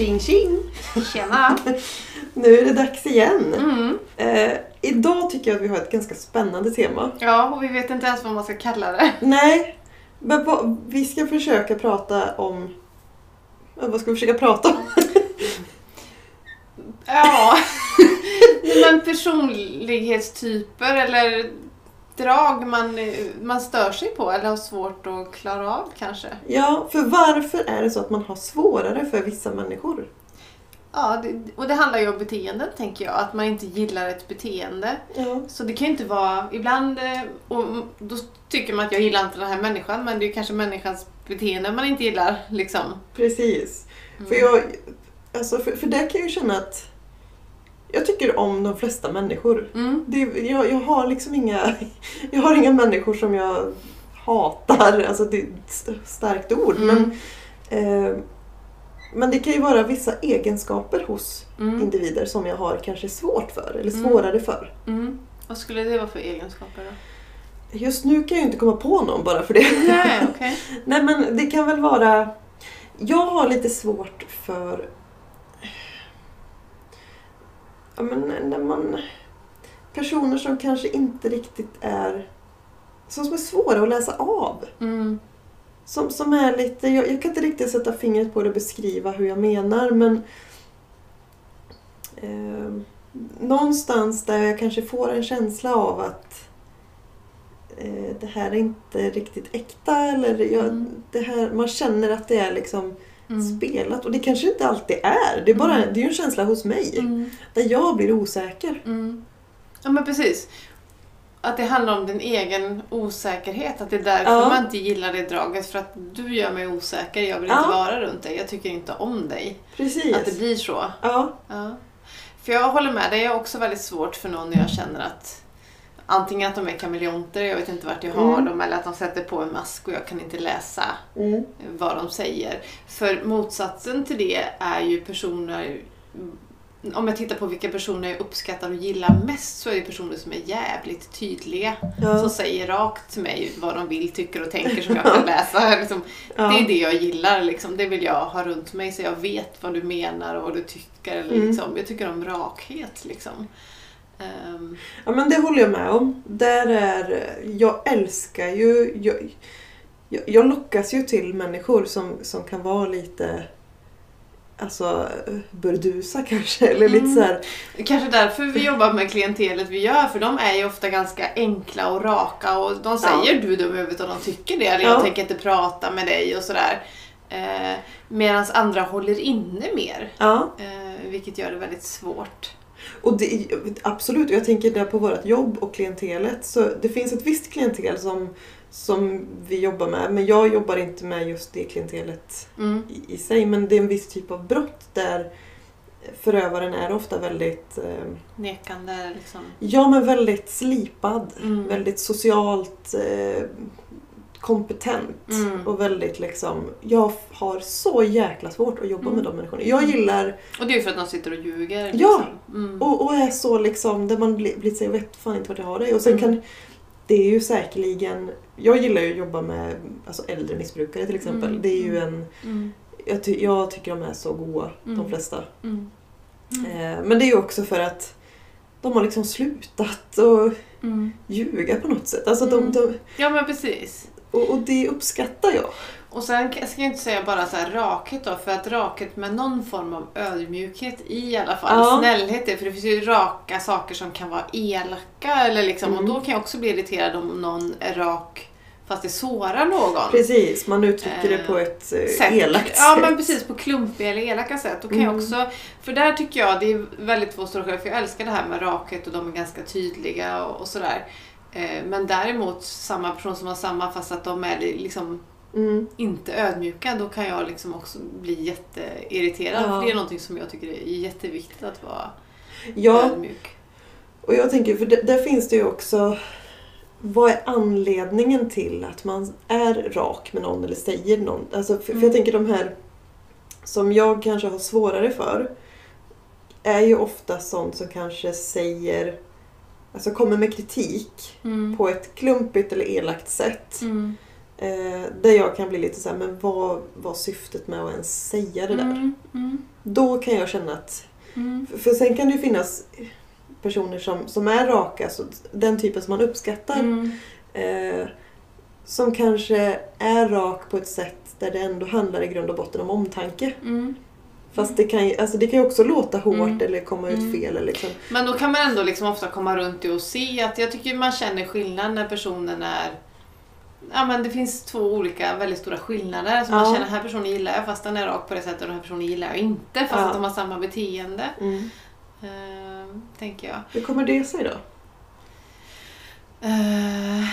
Tjing tjing! Tjena! Nu är det dags igen. Mm. Eh, idag tycker jag att vi har ett ganska spännande tema. Ja, och vi vet inte ens vad man ska kalla det. Nej, men vad- vi ska försöka prata om... Ja, Vad ska vi försöka prata om? Ja, men personlighetstyper eller drag man, man stör sig på eller har svårt att klara av kanske. Ja, för varför är det så att man har svårare för vissa människor? Ja, det, och det handlar ju om beteenden tänker jag, att man inte gillar ett beteende. Ja. Så det kan ju inte vara, ibland, eh, och då tycker man att jag gillar inte den här människan men det är ju kanske människans beteende man inte gillar liksom. Precis. Mm. För, jag, alltså för, för där kan jag ju känna att jag tycker om de flesta människor. Mm. Det, jag, jag har liksom inga, jag har inga människor som jag hatar, alltså det är ett st- starkt ord. Mm. Men, eh, men det kan ju vara vissa egenskaper hos Mm. individer som jag har kanske svårt för, eller Mm. svårare för. Mm. Vad skulle det vara för egenskaper då? Just nu kan jag ju inte komma på någon bara för det. Nej, okej. Nej men det kan väl vara... Jag har lite svårt för... Ja men när man... Personer som kanske inte riktigt är... Som är svåra att läsa av. Mm. Som, som är lite... Jag, jag kan inte riktigt sätta fingret på det och beskriva hur jag menar men... Eh, någonstans där jag kanske får en känsla av att eh, det här är inte riktigt äkta eller jag, Mm. det här, man känner att det är liksom Mm. spelat och det kanske inte alltid är. Det är, bara, Mm. det är en känsla hos mig Mm. där jag blir osäker. Mm. Ja men precis. Att det handlar om din egen osäkerhet. Att det är därför Ja. man inte gillar det draget. För att du gör mig osäker. Jag vill Ja. inte vara runt dig. Jag tycker inte om dig. Precis. Att det blir så. Ja. Ja. För jag håller med dig. Jag har också väldigt svårt för någon när jag känner att antingen att de är kameleonter, jag vet inte vart jag har Mm. dem, eller att de sätter på en mask och jag kan inte läsa Mm. vad de säger. För motsatsen till det är ju personer om jag tittar på vilka personer jag uppskattar och gillar mest så är det personer som är jävligt tydliga. Ja. Som säger rakt till mig vad de vill, tycker och tänker som jag kan läsa. Liksom, Ja. Det är det jag gillar. Liksom. Det vill jag ha runt mig så jag vet vad du menar och vad du tycker. Eller, Mm. liksom. Jag tycker om rakhet. Liksom. Ehm, Ja men det håller jag med om. Där är, jag älskar ju, jag, jag, lockas ju till människor som, som kan vara lite Alltså burdusa kanske eller lite Mm. så här. Kanske därför vi jobbar med klientelet vi gör, för de är ju ofta ganska enkla och raka och de säger du är dum huvudet och de tycker det, eller Ja. jag tänker inte prata med dig och sådär. Eh, Medan andra håller inne mer, Ja, eh, vilket gör det väldigt svårt. Och det, absolut. Och jag tänker där på vårt jobb och klientelet. Så det finns ett visst klientel som, som vi jobbar med. Men jag jobbar inte med just det klientelet Mm. i, i sig. Men det är en viss typ av brott där förövaren är ofta väldigt eh, Nekande liksom. Ja, men väldigt slipad. Mm. Väldigt socialt eh, kompetent. Mm. Och väldigt liksom... Jag har så jäkla svårt att jobba Mm. med de människorna. Jag gillar... Och det är ju för att de sitter och ljuger. Ja. Liksom. Mm. Och, och är så liksom... Där man blir, blir så jag vet fan inte vart jag har dig. Och sen Mm. kan... Det är ju säkerligen... Jag gillar ju att jobba med alltså äldre missbrukare till exempel. Mm. Det är ju en... Mm. Jag, ty, jag tycker de är så goa, de Mm. flesta. Mm. Eh, men det är ju också för att de har liksom slutat och Mm. ljuga på något sätt. Alltså Mm. de, de, Ja men precis. Och, och det uppskattar jag. Och sen ska jag inte säga bara så här rakhet då, för att rakhet med någon form av ödmjukhet i alla fall. Ja. Snällhet är, för det finns ju raka saker som kan vara elaka eller liksom, och Mm. då kan jag också bli irriterad om någon är rak fast det sårar någon. Precis, man uttrycker det Eh, på ett eh, sätt. elakt Ja sätt. men precis, på klumpiga eller elaka sätt. Då kan jag Mm. också, för där tycker jag det är väldigt två stora skillnader, för jag älskar det här med rakhet och de är ganska tydliga och, och sådär. Eh, Men däremot samma person som har samma fast att de är liksom Mm. inte ödmjuka, då kan jag liksom också bli jätteirriterad. Ja. För det är någonting som jag tycker är jätteviktigt att vara Ja, ödmjuk. och jag tänker, för det, där finns det ju också vad är anledningen till att man är rak med någon eller säger någon? Alltså, för, för Mm. jag tänker de här som jag kanske har svårare för är ju ofta sånt som kanske säger, alltså kommer med kritik Mm. på ett klumpigt eller elakt sätt. Mm. Eh, där jag kan bli lite så här, men vad var syftet med att ens säga det där? Mm, mm, Då kan jag känna att... mm. För sen kan det ju finnas personer som, som är raka, så den typen som man uppskattar. Eh, som kanske är rak på ett sätt där det ändå handlar i grund och botten om omtanke. Mm. Fast det kan ju alltså det kan ju också låta hårt Mm. eller komma ut Mm. fel. Eller liksom. Men då kan man ändå liksom ofta komma runt det och se att jag tycker man känner skillnad när personen är Ja men det finns två olika väldigt stora skillnader. Så man Ja. känner den här personen gillar jag fast den är rak på det sättet och den här personen gillar jag inte fast Ja. att de har samma beteende. Mm. Ehm, tänker jag. Hur kommer det sig då? Eh,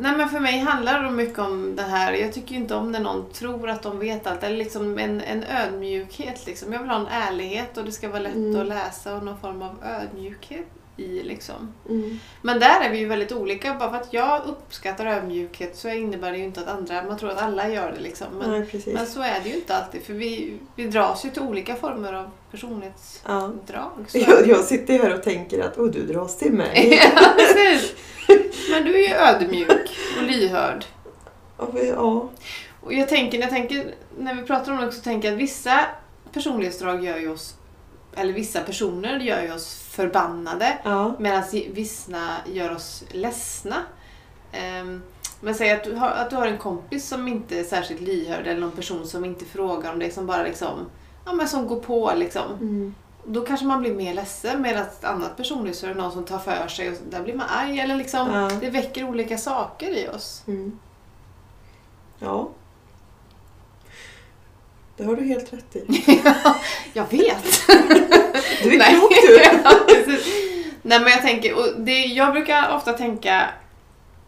nej men för mig handlar det mycket om det här, jag tycker inte om när någon tror att de vet allt. Eller liksom en, en ödmjukhet liksom. Jag vill ha en ärlighet och det ska vara lätt Mm. att läsa och någon form av ödmjukhet i liksom. Mm. Men där är vi ju väldigt olika. Bara för att jag uppskattar ödmjukhet så innebär det ju inte att andra, man tror att alla gör det liksom. Men, Nej, men så är det ju inte alltid för vi, vi dras ju till olika former av personlighetsdrag. ja. Jag, jag sitter ju här och tänker att oh, du dras till mig. ja, precis. Men du är ju ödmjuk och lyhörd. Ja. Och jag tänker, när, jag tänker, när vi pratar om det också, tänker jag att vissa personlighetsdrag gör ju oss, eller vissa personer gör ju oss förbannade. ja. Medan vissa gör oss ledsna. Um, men säg att du, har, att du har en kompis som inte är särskilt lyhörd eller någon person som inte frågar om dig, som bara liksom, ja men som går på liksom. Mm. Då kanske man blir mer ledsen medan ett annat personlighetsdrag är någon som tar för sig och där blir man arg eller liksom, Ja. det väcker olika saker i oss. Mm. Ja. Det har du helt rätt i. Jag vet! Du är klok du! Ja. Nej men jag tänker, och det, jag brukar ofta tänka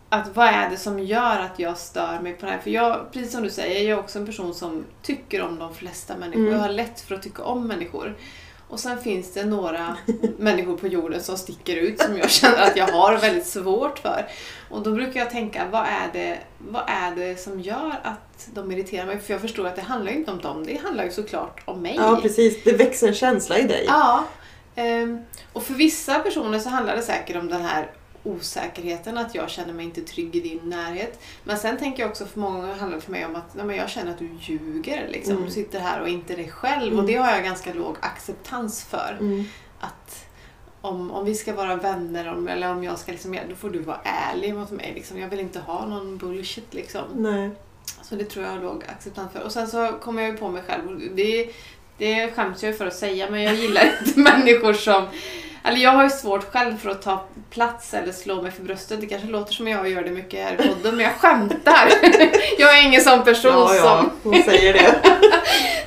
att vad är det som gör att jag stör mig på det här? För jag, precis som du säger, jag är också en person som tycker om de flesta människor. Mm. Jag har lätt för att tycka om människor. Och sen finns det några människor på jorden som sticker ut som jag känner att jag har väldigt svårt för. Och då brukar jag tänka, vad är det, vad är det som gör att de irriterar mig? För jag förstår att det handlar ju inte om dem, det handlar ju såklart om mig. Ja, precis. Det växer en känsla i dig. Ja. ehm, Och för vissa personer så handlar det säkert om den här osäkerheten, att jag känner mig inte trygg i din närhet. Men sen tänker jag också för många gånger handlar det för mig om att nej, jag känner att du ljuger. Liksom. Mm. Du sitter här och inte dig själv. Mm. Och det har jag ganska låg acceptans för. Mm. Att om, om vi ska vara vänner om, eller om jag ska liksom, då får du vara ärlig mot mig. Liksom. Jag vill inte ha någon bullshit liksom. Nej. Så det tror jag har låg acceptans för. Och sen så kommer jag ju på mig själv. Det, det skäms jag ju för att säga men jag gillar inte människor som... Eller jag har ju svårt själv för att ta plats eller slå mig för bröstet. Det kanske låter som jag gör det mycket här i podden men jag skämtar. Jag är ingen sån person Ja, ja, som, hon säger det.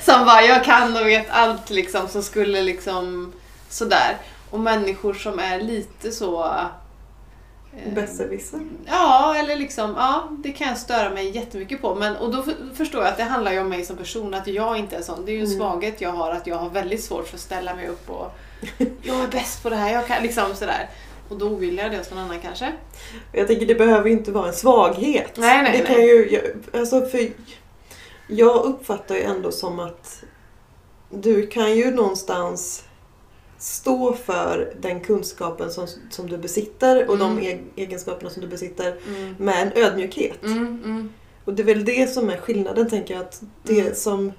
som bara jag kan och vet allt liksom. Som skulle liksom sådär. Och människor som är lite så... eh, Besserwisser. Ja, eller liksom, ja, det kan jag störa mig jättemycket på. Men, och då för, förstår jag att det handlar ju om mig som person, att jag inte är sån. Det är ju en Mm. svaghet jag har, att jag har väldigt svårt för att ställa mig upp och jag är bäst på det här, jag kan liksom sådär. Och då vill jag det hos någon annan kanske. Jag tänker det behöver ju inte vara en svaghet. Nej, nej, det kan nej. ju, jag- alltså för jag uppfattar ju ändå som att du kan ju någonstans stå för den kunskapen som, som du besitter och de Mm. e- egenskaperna som du besitter Mm. med en ödmjukhet. Mm, mm, Och det är väl det som är skillnaden tänker jag. Att det Mm. som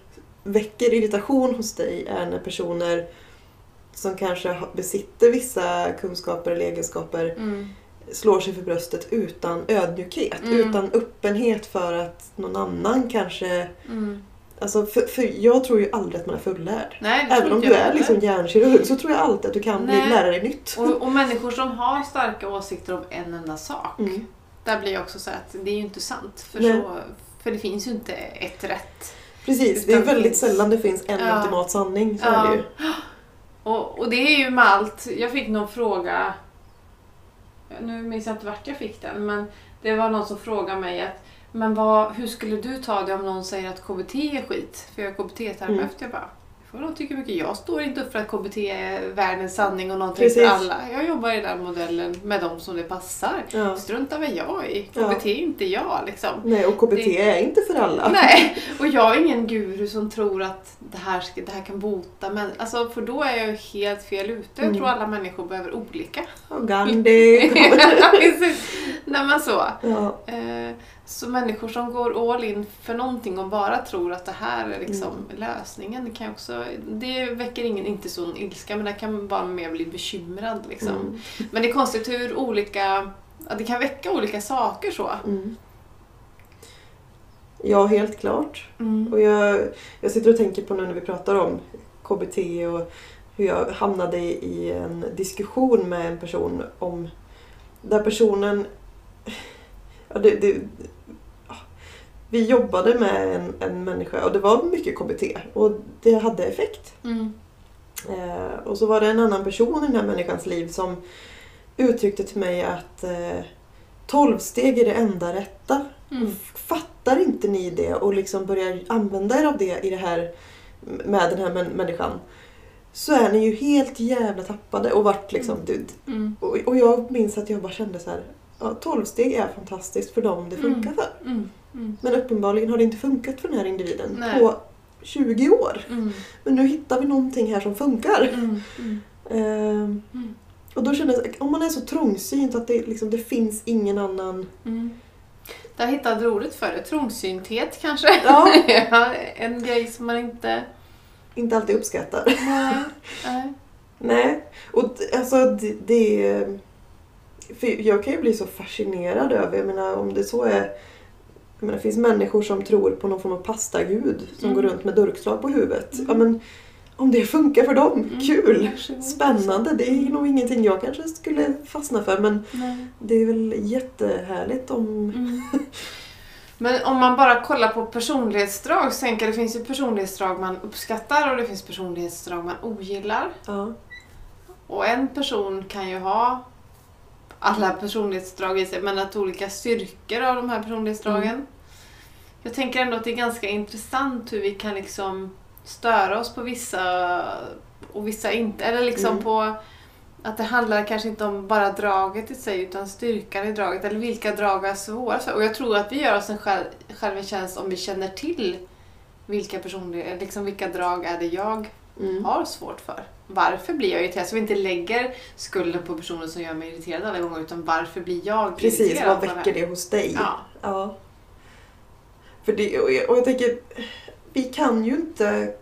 väcker irritation hos dig är när personer som kanske besitter vissa kunskaper eller egenskaper mm. slår sig för bröstet utan ödmjukhet. Mm. Utan öppenhet för att någon annan kanske... Mm. Alltså för, för jag tror ju aldrig att man är fullärd. Nej, Även om du är liksom hjärnkirurg så tror jag alltid att du kan bli, Nej. lära dig nytt. och, och människor som har starka åsikter om en enda sak. Mm. Där blir jag också så att det är ju inte sant. För, Nej. så, för det finns ju inte ett rätt. Precis, det är väldigt sällan det finns en Ja. ultimat sanning. Så Ja. är det ju. Och, och det är ju med allt. Jag fick någon fråga. Nu minns jag inte vart jag fick den. Men det var någon som frågade mig att men vad, hur skulle du ta det om någon säger att KBT är skit? För jag är KBT-terapeut. Mm. Jag bara, får de tycka mycket. Jag står inte upp för att KBT är världens sanning och någonting Precis. för alla. Jag jobbar i den modellen med dem som det passar. Ja. Strunta vad jag i. KBT är inte jag liksom. Nej, och KBT Det- är inte för alla. Nej, och jag är ingen guru som tror att det här, ska, det här kan bota men alltså för då är jag helt fel ute. Jag Mm. tror alla människor behöver olika. Och Gandhi. Nej men så. Ja. Eh, så människor som går all in för någonting och bara tror att det här är liksom Mm. lösningen. Det, kan också, det väcker ingen, inte sån ilska men det kan bara mer bli bekymrad. Liksom. Mm. Men det är konstigt hur olika, ja, det kan väcka olika saker så. Mm. Ja, helt klart. Mm. Och jag, jag sitter och tänker på nu när vi pratar om KBT och hur jag hamnade i en diskussion med en person om där personen... Ja, det, det, vi jobbade med en, en människa och det var mycket KBT och det hade effekt. Mm. Eh, och så var det en annan person i den här människans liv som uttryckte till mig att eh, 12 steg är det enda rätta. Mm. Fattar inte ni det och liksom börjar använda er av det i det här med den här män- människan så är ni ju helt jävla tappade och vart liksom... du- Mm. Och, och jag minns att jag bara kände så här. Ja, 12 steg är fantastiskt för dem det funkar för. Mm. Mm. Men uppenbarligen har det inte funkat för den här individen Nej. på 20 år. Mm. Men nu hittar vi någonting här som funkar. Mm. Mm. Ehm, Mm. och då kändes om man är så trångsynt att det, liksom, det finns ingen annan... Mm. Där hittade du ordet för det. Trångsynthet kanske? Ja. ja, en grej som man inte... Inte alltid uppskattar. Nej. Nej. Nej, och alltså det... det för jag kan ju bli så fascinerad över, jag menar om det så är... Jag menar, det finns människor som tror på någon form av pastagud som Mm. går runt med durkslag på huvudet. Mm. Ja, men om det funkar för dem, Mm. kul! Spännande, det är nog ingenting jag kanske skulle fastna för men Nej. det är väl jättehärligt om... Mm. Men om man bara kollar på personlighetsdrag så tänker jag det finns ju personlighetsdrag man uppskattar och det finns personlighetsdrag man ogillar. Ja. Och en person kan ju ha alla personlighetsdrag i sig men att olika styrkor av de här personlighetsdragen. Mm. Jag tänker ändå att det är ganska intressant hur vi kan liksom störa oss på vissa och vissa inte. Eller liksom Mm. på att det handlar kanske inte om bara draget i sig utan styrkan i draget eller vilka drag är svåra för. Och jag tror att vi gör oss en själv, själv en tjänst om vi känner till vilka personer, liksom vilka drag är det jag Mm. har svårt för. Varför blir jag irriterad? Så vi inte lägger skulden på personen som gör mig irriterad alla gånger utan varför blir jag Precis, irriterad? vad på det väcker det hos dig? Ja. Ja. För det, och, jag, och jag tänker, vi kan ju inte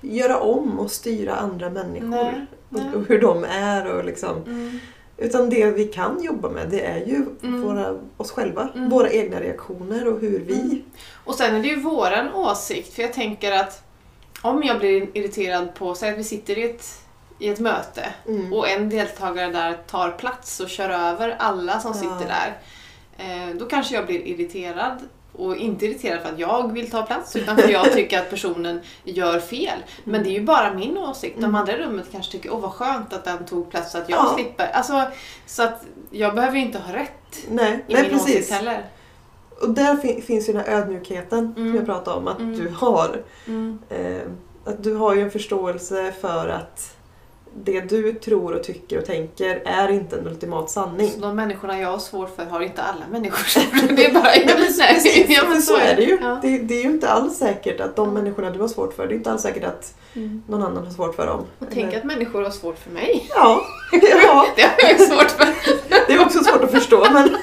göra om och styra andra människor. Nej, nej. Och, och hur de är och liksom. Mm. Utan det vi kan jobba med det är ju Mm. våra, oss själva. Mm. Våra egna reaktioner och hur vi... Mm. Och sen är det ju våran åsikt, för jag tänker att om jag blir irriterad på, säg att vi sitter i ett, i ett möte Mm. och en deltagare där tar plats och kör över alla som Ja. sitter där. Eh, då kanske jag blir irriterad. Och inte irriterad för att jag vill ta plats utan för jag tycker att personen gör fel. Men det är ju bara min åsikt. De Mm. andra i rummet kanske tycker åh vad skönt att den tog plats så att jag Ja. slipper. Alltså, så att jag behöver ju inte ha rätt Nej, i nej min precis. åsikt heller. Och där fin- finns ju den här ödmjukheten som Mm. jag pratade om att Mm. du har. Mm. Eh, att du har ju en förståelse för att det du tror och tycker och tänker är inte en ultimat sanning. Så de människorna jag har svårt för har inte alla människor svårt Det är bara... Nej, men precis, ja, men så är det ju. Ja. Det, det är ju inte alls säkert att de människorna du har svårt för, det är inte alls säkert att Mm. någon annan har svårt för dem. Och tänk Eller- att människor har svårt för mig. Ja, ja, Det har jag svårt för. det är också svårt att förstå men,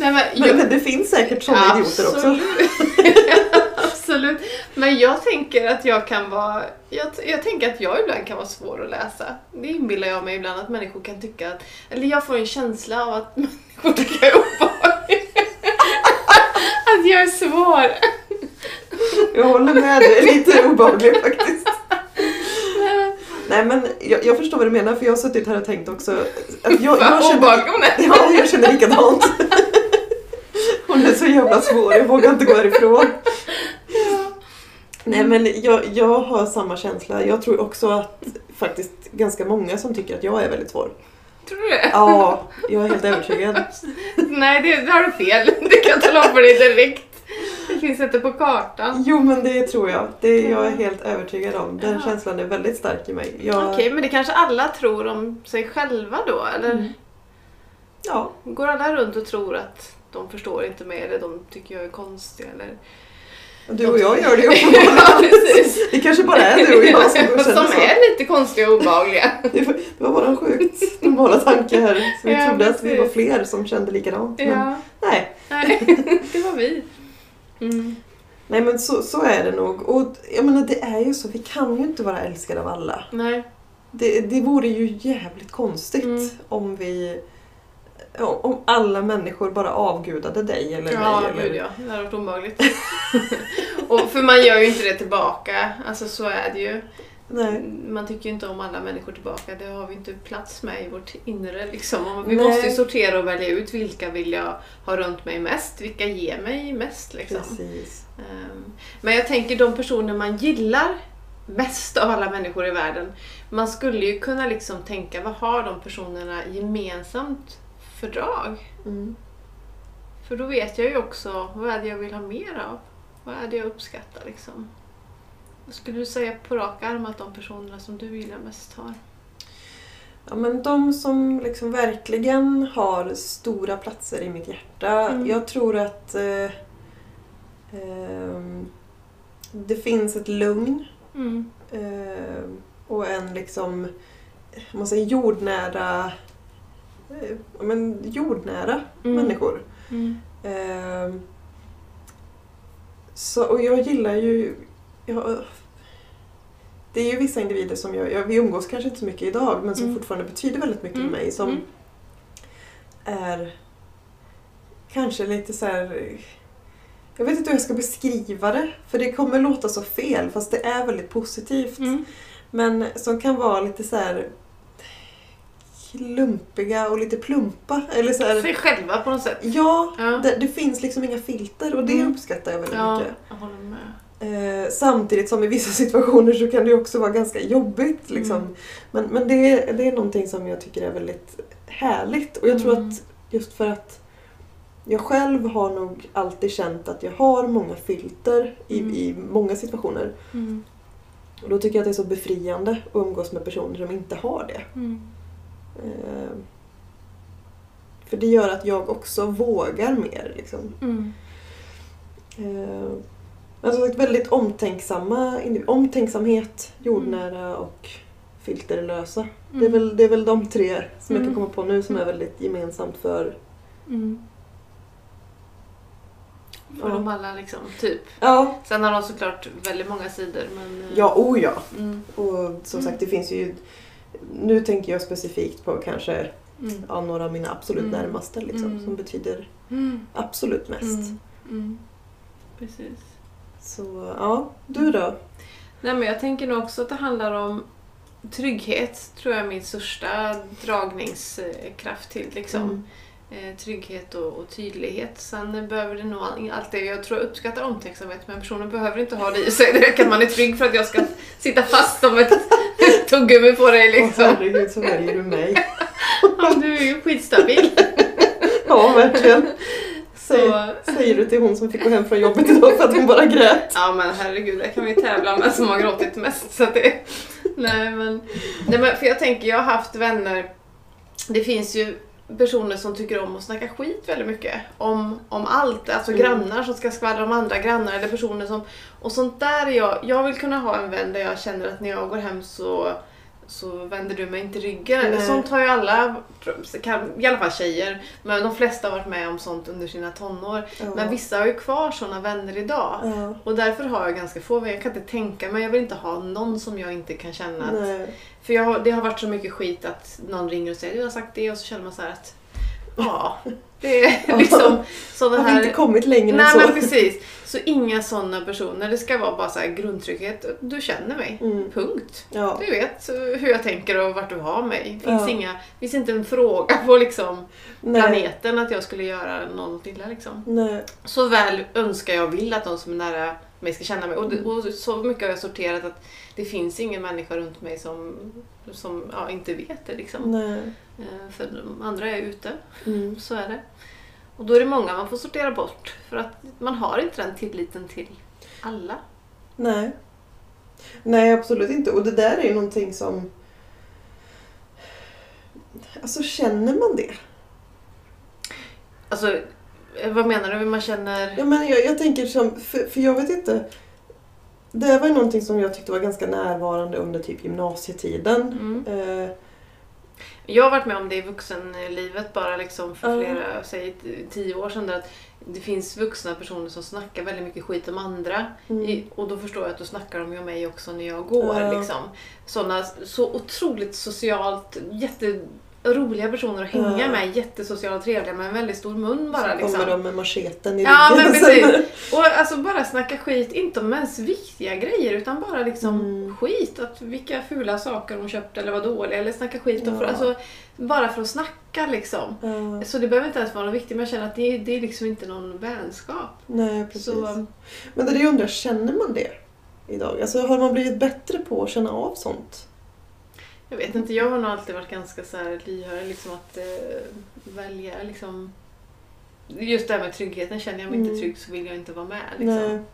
Nej, men, men, jag- men det finns säkert sådana idioter också. Absolut. Absolut. Men jag tänker att jag kan vara... Jag, jag tänker att jag ibland kan vara svår att läsa. Det inbillar jag mig ibland att människor kan tycka att... Eller jag får en känsla av att människor tycker jag är obehaglig. att jag är svår. Jag håller med, är lite obehagligt faktiskt. Nej men jag, jag förstår vad du menar för jag har suttit här och tänkt också att jag, jag, känner, obehaglig ja, jag känner likadant. Hon är så jävla svår, jag vågar inte gå härifrån. Nej men jag, jag har samma känsla. Jag tror också att faktiskt ganska många som tycker att jag är väldigt svår. Tror du det? Ja, jag är helt övertygad. Nej, det, det har du fel. Det kan jag tala om för dig direkt. Det finns inte på kartan. Jo men det tror jag. Det är jag är helt övertygad om. Den Ja. känslan är väldigt stark i mig. Jag, Okej, men det kanske alla tror om sig själva då? Eller Mm. Ja, går alla runt och tror att de förstår inte mig eller de tycker jag är konstig eller... Du och jag gör det ju ja, precis. Det kanske bara är du och jag som känner Som så. är lite konstiga och obehagliga. Det var- det var bara en sjukt normala tanke här. Så vi Ja, trodde att vi precis. var fler som kände likadant. Men Ja, nej. nej, det var vi. Mm. nej, men så, så är det nog. Och jag menar, det är ju så. Vi kan ju inte vara älskade av alla. Nej. Det, det vore ju jävligt konstigt Mm. om vi... Om alla människor bara avgudade dig eller Ja, mig. Eller, gud ja. Det hade varit obehagligt. och för man gör ju inte det tillbaka. Alltså så är det ju. Nej. Man tycker ju inte om alla människor tillbaka. Det har vi inte plats med i vårt inre. Liksom. Vi Nej. måste ju sortera och välja ut vilka vill jag ha runt mig mest. Vilka ger mig mest. Liksom. Precis. Ehm, Men jag tänker de personer man gillar mest av alla människor i världen. Man skulle ju kunna liksom tänka, vad har de personerna gemensamt för drag? Mm. För då vet jag ju också, vad är det jag vill ha mer av? Vad är det jag uppskattar liksom? Vad skulle du säga på rak arm att de personerna som du gillar mest har? Ja, men de som liksom verkligen har stora platser i mitt hjärta. Mm. Jag tror att eh, ehm, det finns ett lugn Mm. eh, och en liksom, man säger jordnära, eh, ja, men jordnära Mm. människor. Mm. Ehm, så, och jag gillar ju... Jag, det är ju vissa individer som jag, jag... Vi umgås kanske inte så mycket idag men som Mm. fortfarande betyder väldigt mycket Mm. för mig. Som Mm. är kanske lite så här... Jag vet inte hur jag ska beskriva det. För det kommer låta så fel fast det är väldigt positivt. Mm. Men som kan vara lite så här klumpiga och lite plumpa. Eller så här, Sig själva på något sätt. Ja, Ja. det, det finns liksom inga filter och det Mm. uppskattar jag väldigt Ja, mycket. jag håller med. Eh, samtidigt som i vissa situationer så kan det också vara ganska jobbigt. Liksom. Mm. Men, men det, är, det är någonting som jag tycker är väldigt härligt. Och jag tror Mm. att just för att jag själv har nog alltid känt att jag har många filter i, Mm. i många situationer. Mm. Och då tycker jag att det är så befriande att umgås med personer som inte har det. Mm. Eh, för det gör att jag också vågar mer. Liksom. Mm. Eh, men som sagt väldigt omtänksamma, omtänksamhet, jordnära och filterlösa. Det, är väl, det är väl de tre som jag kan Mm. komma på nu som är väldigt gemensamt för... Mm. För Ja. dem alla liksom, typ. Ja, Sen har de såklart väldigt många sidor men... eh, ja oh ja. Mm. Och som Mm. sagt det finns ju... Nu tänker jag specifikt på kanske Mm. ja, några av mina absolut Mm. närmaste liksom, Mm. som betyder Mm. absolut mest. Mm. Mm. Precis. Så ja, du då? Nej men jag tänker nog också att det handlar om trygghet, tror jag är min största dragningskraft till. Liksom. Eh, trygghet och, och tydlighet. Sen behöver det nog all- allt det, jag tror jag uppskattar omtänksamhet men personen behöver inte ha det i sig. Det att man är trygg för att jag ska sitta fast som ett tuggummi på dig Åh liksom. herregud så väljer du mig. Ja, du är ju skitstabil. Ja, verkligen. Säger, Så, säger du till hon som fick gå hem från jobbet idag för att hon bara grät. ja men herregud, där kan vi tävla vem som har gråtit mest. Så det, nej, men, nej men för jag tänker, jag har haft vänner, det finns ju personer som tycker om att snacka skit väldigt mycket. Om, om allt, alltså Mm. grannar som ska skvallra om andra grannar eller personer som... Och sånt där är jag, jag vill kunna ha en vän där jag känner att när jag går hem så så vänder du mig inte ryggen. Nej. Sånt har ju alla, i alla fall tjejer, men de flesta har varit med om sånt under sina tonår. Ja. Men vissa har ju kvar såna vänner idag. Ja. Och därför har jag ganska få vänner. Jag kan inte tänka mig, jag vill inte ha någon som jag inte kan känna att... Nej. För jag, det har varit så mycket skit att någon ringer och säger du har sagt det och så känner man så här att ja, det är liksom sådana Har vi här... inte kommit längre än Nej så? men precis. Så inga sådana personer. Det ska vara bara så här grundtrygghet. Du känner mig. Mm. Punkt. Ja. Du vet hur jag tänker och vart du har mig. Det finns, Ja. inga, finns inte en fråga på liksom Nej. planeten att jag skulle göra något illa. Liksom. Nej. Så väl önskar jag vill att de som är nära mig ska känna mig. Och, Mm. det, och så mycket har jag sorterat att det finns ingen människa runt mig som, som ja, inte vet det. Liksom. Eh, För de andra är ute. Mm. Så är det. Och då är det många man får sortera bort. För att man har inte den tilliten till alla. Nej. Nej, absolut inte. Och det där är ju någonting som... Alltså känner man det? Alltså, Vad menar du? Man känner... Ja, men jag, jag tänker som, för, för jag vet inte. Det var ju någonting som jag tyckte var ganska närvarande under typ gymnasietiden. Mm. Eh, Jag har varit med om det i vuxenlivet bara liksom för Ja. flera, säg tio år sedan. Där att det finns vuxna personer som snackar väldigt mycket skit om andra. mm. I, och då förstår jag att då snackar de ju om mig också när jag går. Liksom. Sådana så otroligt socialt, jätteroliga personer att hänga Ja. med. Jättesociala och trevliga med en väldigt stor mun bara. så Liksom. kommer de med macheten i Ja men ryggen. precis. Och alltså bara snacka skit, inte om ens viktiga grejer utan bara liksom Mm. skit. Att vilka fula saker de köpt eller var dåliga eller snacka skit. Ja. Alltså, bara för att snacka liksom. Ja, Så det behöver inte ens vara något viktigt men jag känner att det, det är liksom inte någon vänskap. nej, precis. Så, Men det är det jag undrar, känner man det idag? Alltså har man blivit bättre på att känna av sånt? Jag vet inte, jag har nog alltid varit ganska så här lyhörd liksom att eh, välja liksom Just det här med tryggheten, känner jag mig inte Mm. trygg så vill jag inte vara med. Liksom.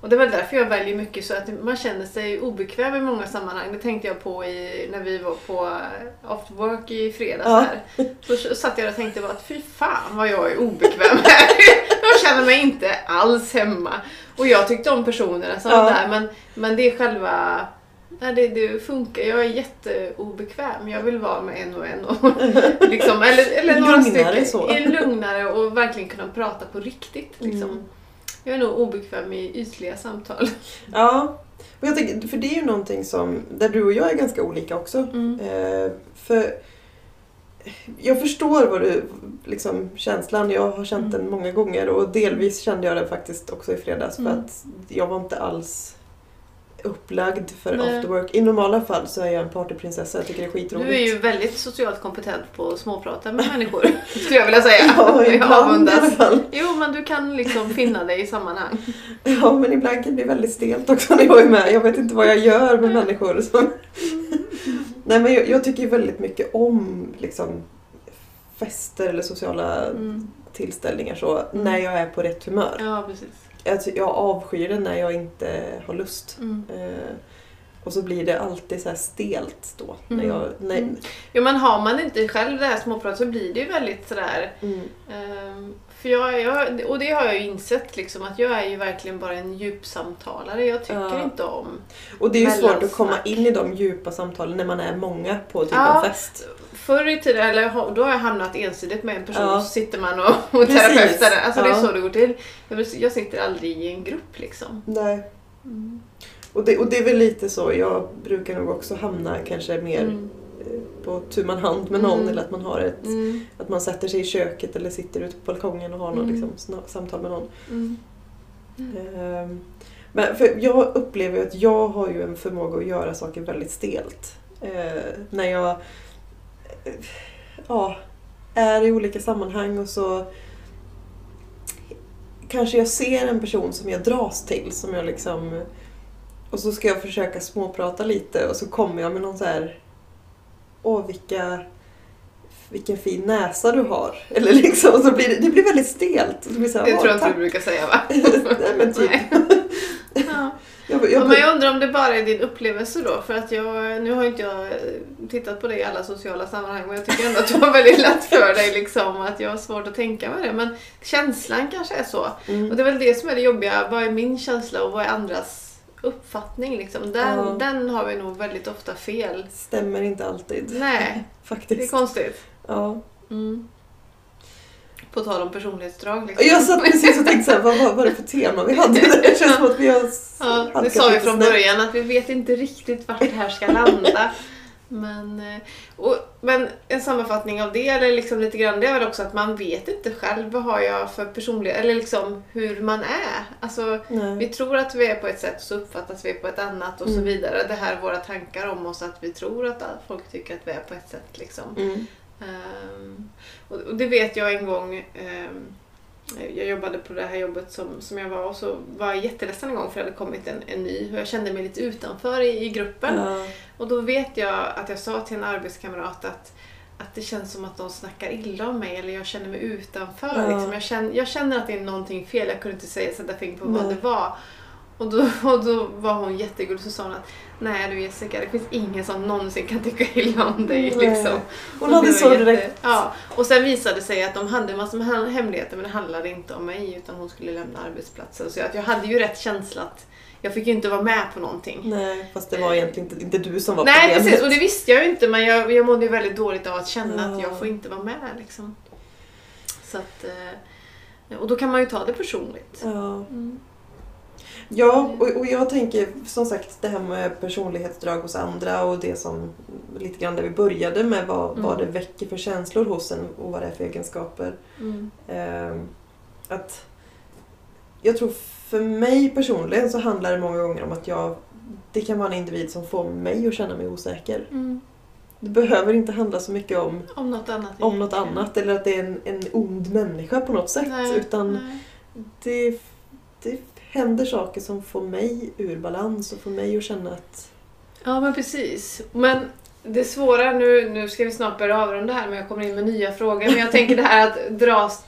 Och det är väl därför jag väljer mycket så att man känner sig obekväm i många sammanhang. Det tänkte jag på i, när vi var på eh, after work i fredags Ja. här. Så satt jag och tänkte bara att fy fan vad jag är obekväm här. Jag känner mig inte alls hemma. Och jag tyckte om personerna som Ja. var där men, men det är själva Nej, det, det funkar. Jag är jätteobekväm. Jag vill vara med en och en. Och liksom, eller, eller några Lugnare stycken. lugnare och verkligen kunna prata på riktigt. Liksom. Mm. Jag är nog obekväm i ytliga samtal. Ja, och jag tänker, för det är ju någonting som, där du och jag är ganska olika också. Eh, för jag förstår vad du, liksom känslan, jag har känt den många gånger och delvis kände jag den faktiskt också i fredags för Mm. att jag var inte alls upplagd för Nej. after work. I normala fall så är jag en partyprinsessa, jag tycker det är skitroligt. Du är ju väldigt socialt kompetent på att småprata med människor. Skulle jag vilja säga. Ja, ibland i alla avundas. fall. Jo, men du kan liksom finna dig i sammanhang. Ja, men ibland kan det bli väldigt stelt också när jag är med. Jag vet inte vad jag gör med människor. Som... Nej, men jag, jag tycker väldigt mycket om liksom, fester eller sociala Mm. tillställningar så, när jag är på rätt humör. Ja, precis. Jag, ty- jag avskyr det när jag inte har lust. Mm. Eh, och så blir det alltid så här stelt då. När Mm. jag, när, Mm. Jo, men har man inte själv det här småpratet så blir det ju väldigt sådär mm, Ehm, för jag, jag, och det har jag ju insett liksom att jag är ju verkligen bara en djupsamtalare. Jag tycker Ja. inte om... Och det är ju svårt att komma in i de djupa samtalen när man är många på typ Ja. en fest. Förr i tiden, eller då har jag hamnat ensidigt med en person Ja. så sitter man och, och terapeutar. Alltså det är Ja. så det går till. Jag, sitter aldrig i en grupp liksom. Nej. Och det, och det är väl lite så, jag brukar nog också hamna kanske mer Mm. eh, på tu man hand med någon Mm. eller att man har ett Mm. att man sätter sig i köket eller sitter ute på balkongen och har något Mm. liksom, samtal med någon. Mm. Ehm, Men för jag upplever ju att jag har ju en förmåga att göra saker väldigt stelt. Eh, när jag ja, är i olika sammanhang och så kanske jag ser en person som jag dras till som jag liksom och så ska jag försöka småprata lite och så kommer jag med någon så här Åh vilka vilken fin näsa du har. Eller liksom, så blir det, det blir väldigt stelt. Det, blir så här, Det "Åh, tror jag inte tack." du brukar säga va? Nej men typ. Ja. Jag, jag, Ja, men jag undrar om det bara är din upplevelse då? För att jag, nu har inte jag tittat på dig i alla sociala sammanhang men jag tycker ändå att du har väldigt lätt för dig liksom att jag har svårt att tänka mig det. Men känslan kanske är så. mm. Och det är väl det som är det jobbiga. Vad är min känsla och vad är andras uppfattning liksom? Den, Ja. den har vi nog väldigt ofta fel. Stämmer inte alltid. Nej, det är Faktiskt. konstigt. Ja. Mm. På tal om personlighetsdrag liksom. Jag satt precis och tänkte så här, vad var det för tema vi hade? Det känns som att vi har Ja, det sa vi från början att vi vet inte riktigt vart det här ska landa. Men, eh, och, men en sammanfattning av det, eller liksom lite grann, det är väl också att man vet inte själv vad har jag för personlighet, eller liksom hur man är. Alltså, Nej. vi tror att vi är på ett sätt och så uppfattas vi på ett annat och så Mm. vidare. Det här är våra tankar om oss, att vi tror att folk tycker att vi är på ett sätt. Liksom. Mm. Ehm, och, det vet jag en gång. ehm, jag jobbade på det här jobbet som, som jag var och så var jag jätteledsen en gång för det hade kommit en, en ny och jag kände mig lite utanför i, i gruppen. Ja. Och då vet jag att jag sa till en arbetskamrat att, att det känns som att de snackar illa om mig eller jag känner mig utanför. Ja. Liksom. Jag, känner, jag känner att det är någonting fel. Jag kunde inte säga, sätta fingret på vad Nej. det var. Och då, och då var hon jättegullig så sa hon att Nej du Jessica, det finns ingen som någonsin kan tycka illa om dig. Nej. Liksom. Hon Och hade så jätte- rätt. Ja, och sen visade det sig att de hade massor med hem- hemligheter men det handlade inte om mig utan hon skulle lämna arbetsplatsen. Så att jag hade ju rätt känsla att jag fick ju inte vara med på någonting. Nej, fast det var egentligen inte, inte du som var Nej problemet. precis, och det visste jag ju inte men jag, jag mådde ju väldigt dåligt av att känna att Ja. jag får inte vara med. Liksom. Så att, eh, och då kan man ju ta det personligt. Ja, Mm. Ja och, och jag tänker som sagt det här med personlighetsdrag hos andra och det som lite grann där vi började med vad, Mm. vad det väcker för känslor hos en och vad det är för egenskaper. Mm. Ehm, att jag tror för mig personligen så handlar det många gånger om att jag det kan vara en individ som får mig att känna mig osäker. Mm. Det behöver inte handla så mycket om, Om något annat. om något annat eller att det är en, en ond människa på något sätt. Nej, utan nej. det, det händer saker som får mig ur balans och får mig att känna att... Ja men precis. Men det svåra, nu, nu ska vi snart börja avrunda här men jag kommer in med nya frågor. Men jag tänker det här att dras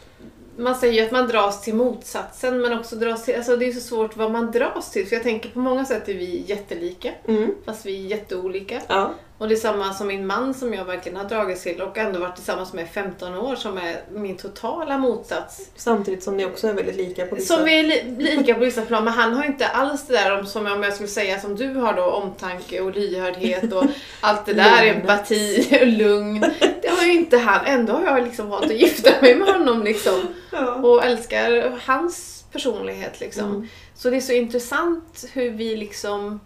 man säger ju att man dras till motsatsen men också dras till, alltså det är så svårt vad man dras till. För jag tänker på många sätt är vi jättelika Mm, fast vi är jätteolika. ja, Och det är samma som min man som jag verkligen har dragits till och ändå varit tillsammans med i 15 år som är min totala motsats. samtidigt som ni också är väldigt lika på vissa... Som vi är li- lika på vissa plan, men han har inte alls det där om, som om jag skulle säga som du har då, omtanke och lyhördhet och allt det där, empati och lugn. Det har ju inte han. Ändå har jag liksom valt att gifta mig med honom liksom. Ja. Och älskar hans personlighet liksom. Mm. Så det är så intressant hur vi liksom,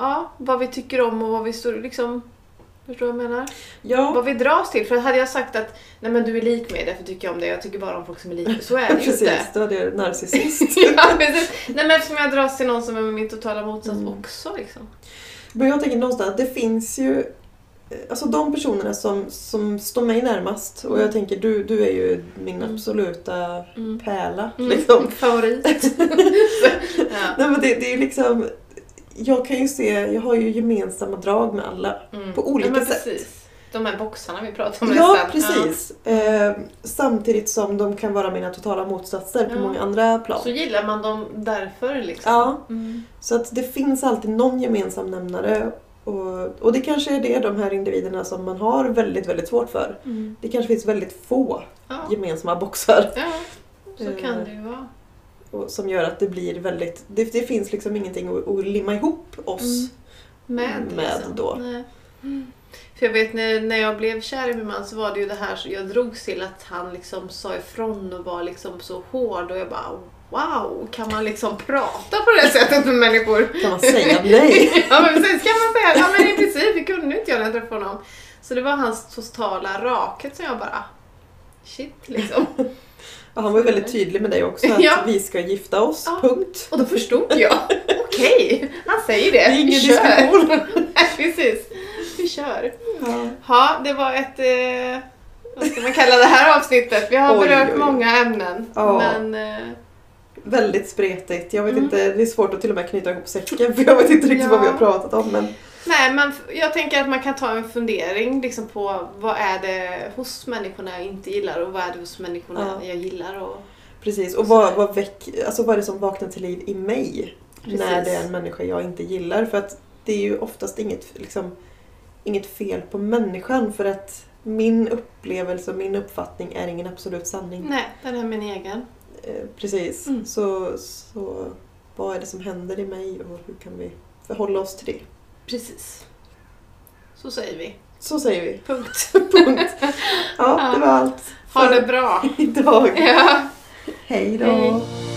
ja, vad vi tycker om och vad vi står liksom, förstår du vad jag menar? Ja, Vad vi dras till. För hade jag sagt att nej men du är lik mig, därför tycker jag om dig, jag tycker bara om folk som är lika. Så är det ju precis. inte. Då är det narcissist. ja, precis. Nej men eftersom jag dras till någon som är min totala motsats Mm. också liksom. Men jag tänker någonstans att det finns ju Alltså de personerna som, som står mig närmast och jag tänker du, du är ju min Mm. absoluta Mm. pärla. Mm. Liksom. Favorit. ja. Nej, men det, det är ju liksom Jag kan ju se, jag har ju gemensamma drag med alla. Mm. På olika ja, sätt. Precis. De här boxarna vi pratade om Ja, nästan. precis. Eh, samtidigt som de kan vara mina totala motsatser på Ja. många andra plan. Så gillar man dem därför liksom. Ja, Mm. så att det finns alltid någon gemensam nämnare. Och, och det kanske är det de här individerna som man har väldigt, väldigt svårt för. Mm. Det kanske finns väldigt få Ja. gemensamma boxar. ja, så Eh. kan det ju vara. Och som gör att det blir väldigt... Det, det finns liksom ingenting att, att limma ihop oss. Mm. Med, med liksom. då. För jag vet när, när jag blev kär i min man så var det ju det här, så jag drogs till att han liksom sa ifrån och var liksom så hård och jag bara wow, kan man liksom prata på det sättet med människor? Kan man säga nej? ja men precis kan man säga. Ja men i princip, det kunde inte jag när jag träffade honom. Så det var hans totala rakhet som jag bara shit liksom. Och han var ju väldigt tydlig med dig också, att Ja. vi ska gifta oss, Ja. punkt. Och då förstod jag. Okej, han säger det. Det är ingen diskussion. Nej, precis. Vi kör. Ja. Ja, det var ett... Eh, vad ska man kalla det här avsnittet? Vi har Oj, berört oj, många ämnen. Ja. Men... Eh, Väldigt spretigt. Jag vet Mm. inte, det är svårt att till och med knyta ihop säcken för jag vet inte riktigt Ja. vad vi har pratat om. Men nej, men jag tänker att man kan ta en fundering liksom på vad är det hos människorna jag inte gillar och vad är det hos människorna Ja. jag gillar. Och, precis, och vad, vad, väck, alltså vad är det som vaknar till liv i mig Precis. när det är en människa jag inte gillar? För att det är ju oftast inget, liksom, inget fel på människan för att min upplevelse och min uppfattning är ingen absolut sanning. nej, den är min egen. Eh, precis. Mm. Så, så vad är det som händer i mig och hur kan vi förhålla oss till det? Precis. Så säger vi. Så säger vi. Punkt. Punkt. Ja, det var allt Ha det bra. idag. Ja. Hej då! Hej.